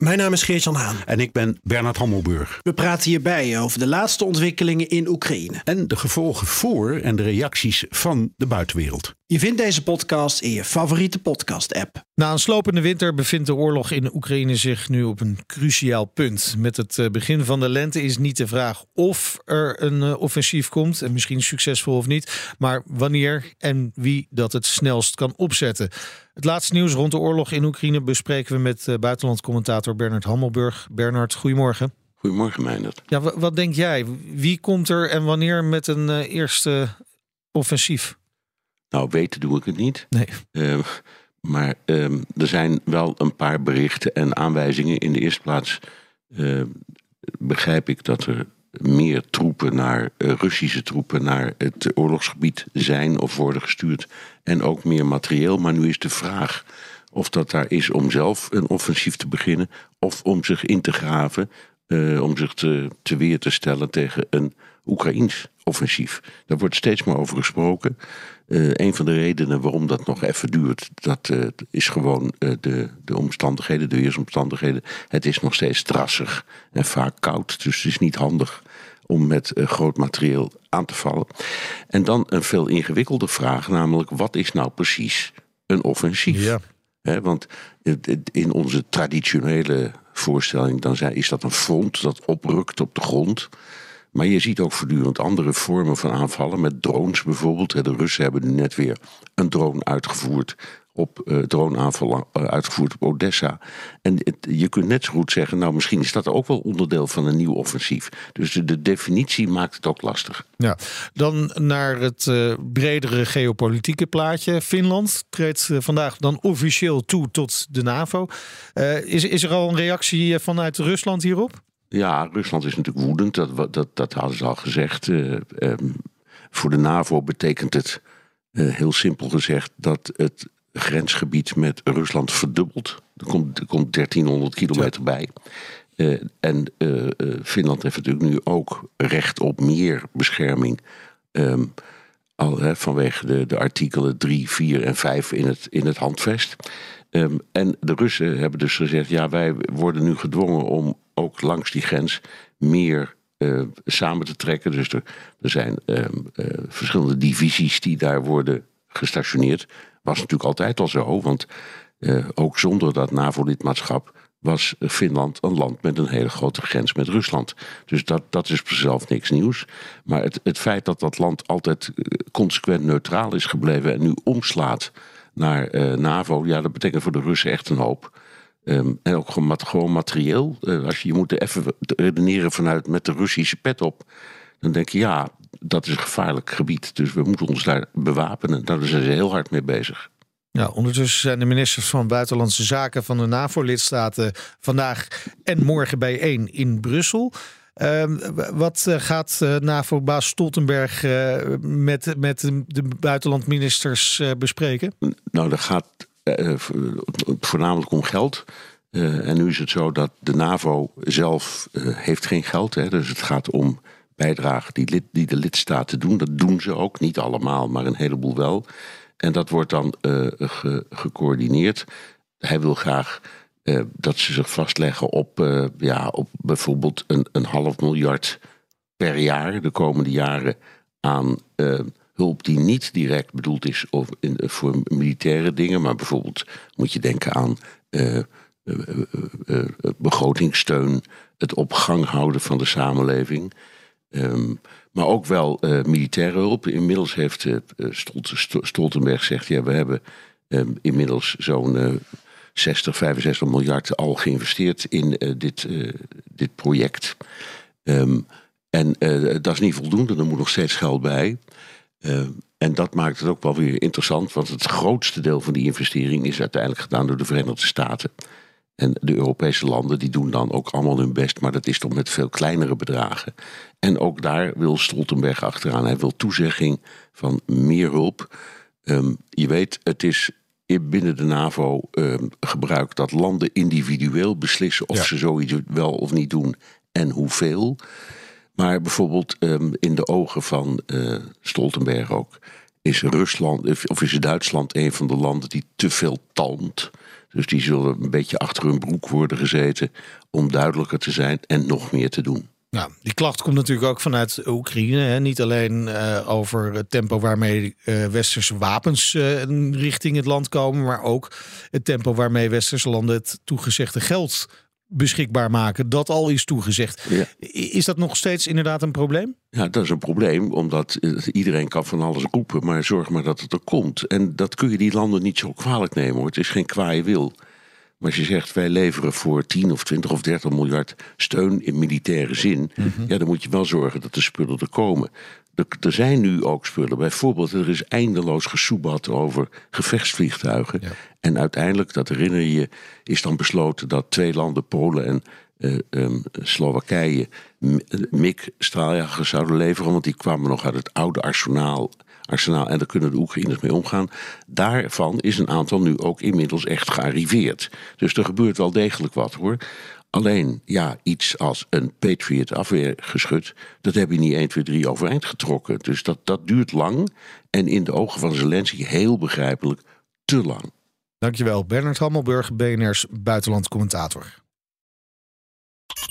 Mijn naam is Geert-Jan Haan. En ik ben Bernard Hammelburg. We praten hierbij over de laatste ontwikkelingen in Oekraïne. En de gevolgen voor en de reacties van de buitenwereld. Je vindt deze podcast in je favoriete podcast-app. Na een slopende winter bevindt de oorlog in Oekraïne zich nu op een cruciaal punt. Met het eh, begin van de lente is niet de vraag of er een eh, offensief komt, en misschien succesvol of niet, maar wanneer en wie dat het snelst kan opzetten. Het laatste nieuws rond de oorlog in Oekraïne bespreken we met uh, Bernard Hammelburg. Bernard, goedemorgen. Goedemorgen, Meijnerd. Ja, wat denk jij? Wie komt er en wanneer met een uh, eerste offensief? Nou, weten doe ik het niet. Nee. Uh, maar er zijn wel een paar berichten en aanwijzingen. In de eerste plaats begrijp ik dat er meer troepen naar Russische troepen naar het oorlogsgebied zijn of worden gestuurd. En ook meer materieel. Maar nu is de vraag of dat daar is om zelf een offensief te beginnen. Of om zich in te graven. Uh, om zich te, te weer te stellen tegen een Oekraïns offensief. Daar wordt steeds meer over gesproken. Uh, een van de redenen waarom dat nog even duurt, dat uh, is gewoon de, de omstandigheden, de weersomstandigheden. Het is nog steeds drassig en vaak koud, dus het is niet handig om met groot materieel aan te vallen. En dan een veel ingewikkelder vraag, namelijk wat is nou precies een offensief? Ja. Want in onze traditionele voorstelling dan is dat een front dat oprukt op de grond. Maar je ziet ook voortdurend andere vormen van aanvallen. Met drones bijvoorbeeld. De Russen hebben nu net weer een drone uitgevoerd. Op uh, droneaanval uitgevoerd op Odessa. En het, je kunt net zo goed zeggen, nou misschien is dat ook wel onderdeel van een nieuw offensief. Dus de, de definitie maakt het ook lastig. Ja, dan naar het uh, bredere geopolitieke plaatje. Finland treedt vandaag dan officieel toe tot de NAVO. is, is er al een reactie vanuit Rusland hierop? Ja, Rusland is natuurlijk woedend. Dat, dat, dat hadden ze al gezegd. Um, voor de NAVO betekent het, heel simpel gezegd, dat het grensgebied met Rusland verdubbelt. Er komt, er komt 1300 kilometer bij. Uh, en uh, uh, Finland heeft natuurlijk nu ook recht op meer bescherming. Um, al, hè, vanwege de, de artikelen 3, 4 en 5 in het, in het handvest. Um, en de Russen hebben dus gezegd: ja, wij worden nu gedwongen om ook langs die grens meer samen te trekken. Dus er, er zijn um, verschillende divisies die daar worden gestationeerd was natuurlijk altijd al zo. Want uh, ook zonder dat NAVO-lidmaatschap was Finland een land met een hele grote grens met Rusland. Dus dat, dat is zichzelf niks nieuws. Maar het, het feit dat dat land altijd consequent neutraal is gebleven en nu omslaat naar NAVO, ja, dat betekent voor de Russen echt een hoop. Um, en ook gewoon, materieel. Als je, je moet even redeneren vanuit met de Russische pet op. Dan denk je, ja, dat is een gevaarlijk gebied. Dus we moeten ons daar bewapenen. Daar zijn ze heel hard mee bezig. Ja, ondertussen zijn de ministers van Buitenlandse Zaken van de NAVO-lidstaten vandaag en morgen bijeen in Brussel. Uh, wat gaat uh, NAVO-baas Stoltenberg uh, met, met de buitenlandministers uh, bespreken? Nou, dat gaat voornamelijk om geld. en nu is het zo dat de NAVO zelf heeft geen geld. Hè, dus het gaat om bijdrage die, lid, die de lidstaten doen. Dat doen ze ook, niet allemaal, maar een heleboel wel. En dat wordt dan ge, gecoördineerd. Hij wil graag uh, dat ze zich vastleggen op, uh, ja, op bijvoorbeeld een, een half miljard per jaar de komende jaren aan hulp die niet direct bedoeld is of in, voor militaire dingen, maar bijvoorbeeld moet je denken aan begrotingssteun, het op gang houden van de samenleving. Um, maar ook wel uh, militaire hulp. Inmiddels heeft uh, Stoltenberg gezegd: ja, we hebben um, inmiddels zo'n uh, 60, 65 miljard al geïnvesteerd in dit, dit project. Um, en dat is niet voldoende, er moet nog steeds geld bij. en dat maakt het ook wel weer interessant, want het grootste deel van die investering is uiteindelijk gedaan door de Verenigde Staten. En de Europese landen die doen dan ook allemaal hun best, maar dat is toch met veel kleinere bedragen. En ook daar wil Stoltenberg achteraan. Hij wil toezegging van meer hulp. Ehm, je weet, het is binnen de NAVO um, gebruikt dat landen individueel beslissen of ze zoiets wel of niet doen en hoeveel. Maar bijvoorbeeld um, in de ogen van uh, Stoltenberg ook is Rusland of is Duitsland een van de landen die te veel talmt. Dus die zullen een beetje achter hun broek worden gezeten om duidelijker te zijn en nog meer te doen. Nou, die klacht komt natuurlijk ook vanuit Oekraïne. Hè. Niet alleen uh, over het tempo waarmee uh, westerse wapens uh, richting het land komen, maar ook het tempo waarmee westerse landen het toegezegde geld beschikbaar maken. Dat al is toegezegd. Ja. Is dat nog steeds inderdaad een probleem? Ja, dat is een probleem, omdat iedereen kan van alles roepen, maar zorg maar dat het er komt. En dat kun je die landen niet zo kwalijk nemen hoor. Het is geen kwaaie wil. Maar als je zegt wij leveren voor 10 of 20 of 30 miljard steun in militaire zin, mm -hmm. ja, dan moet je wel zorgen dat de spullen er komen. Er, er, zijn nu ook spullen. Bijvoorbeeld, er is eindeloos gesoebat over gevechtsvliegtuigen. Ja. En uiteindelijk, dat herinner je, is dan besloten dat twee landen, Polen en uh, um, Slowakije, MiG-straaljagers zouden leveren. Want die kwamen nog uit het oude arsenaal arsenaal en daar kunnen de Oekraïners mee omgaan. Daarvan is een aantal nu ook inmiddels echt gearriveerd. Dus er gebeurt wel degelijk wat hoor. Alleen, ja, iets als een Patriot afweergeschut, dat heb je niet 1, 2, 3 overeind getrokken. Dus dat, dat duurt lang en in de ogen van Zelensky heel begrijpelijk te lang. Dankjewel, Bernard Hammelburg, BNR's buitenlandcommentator.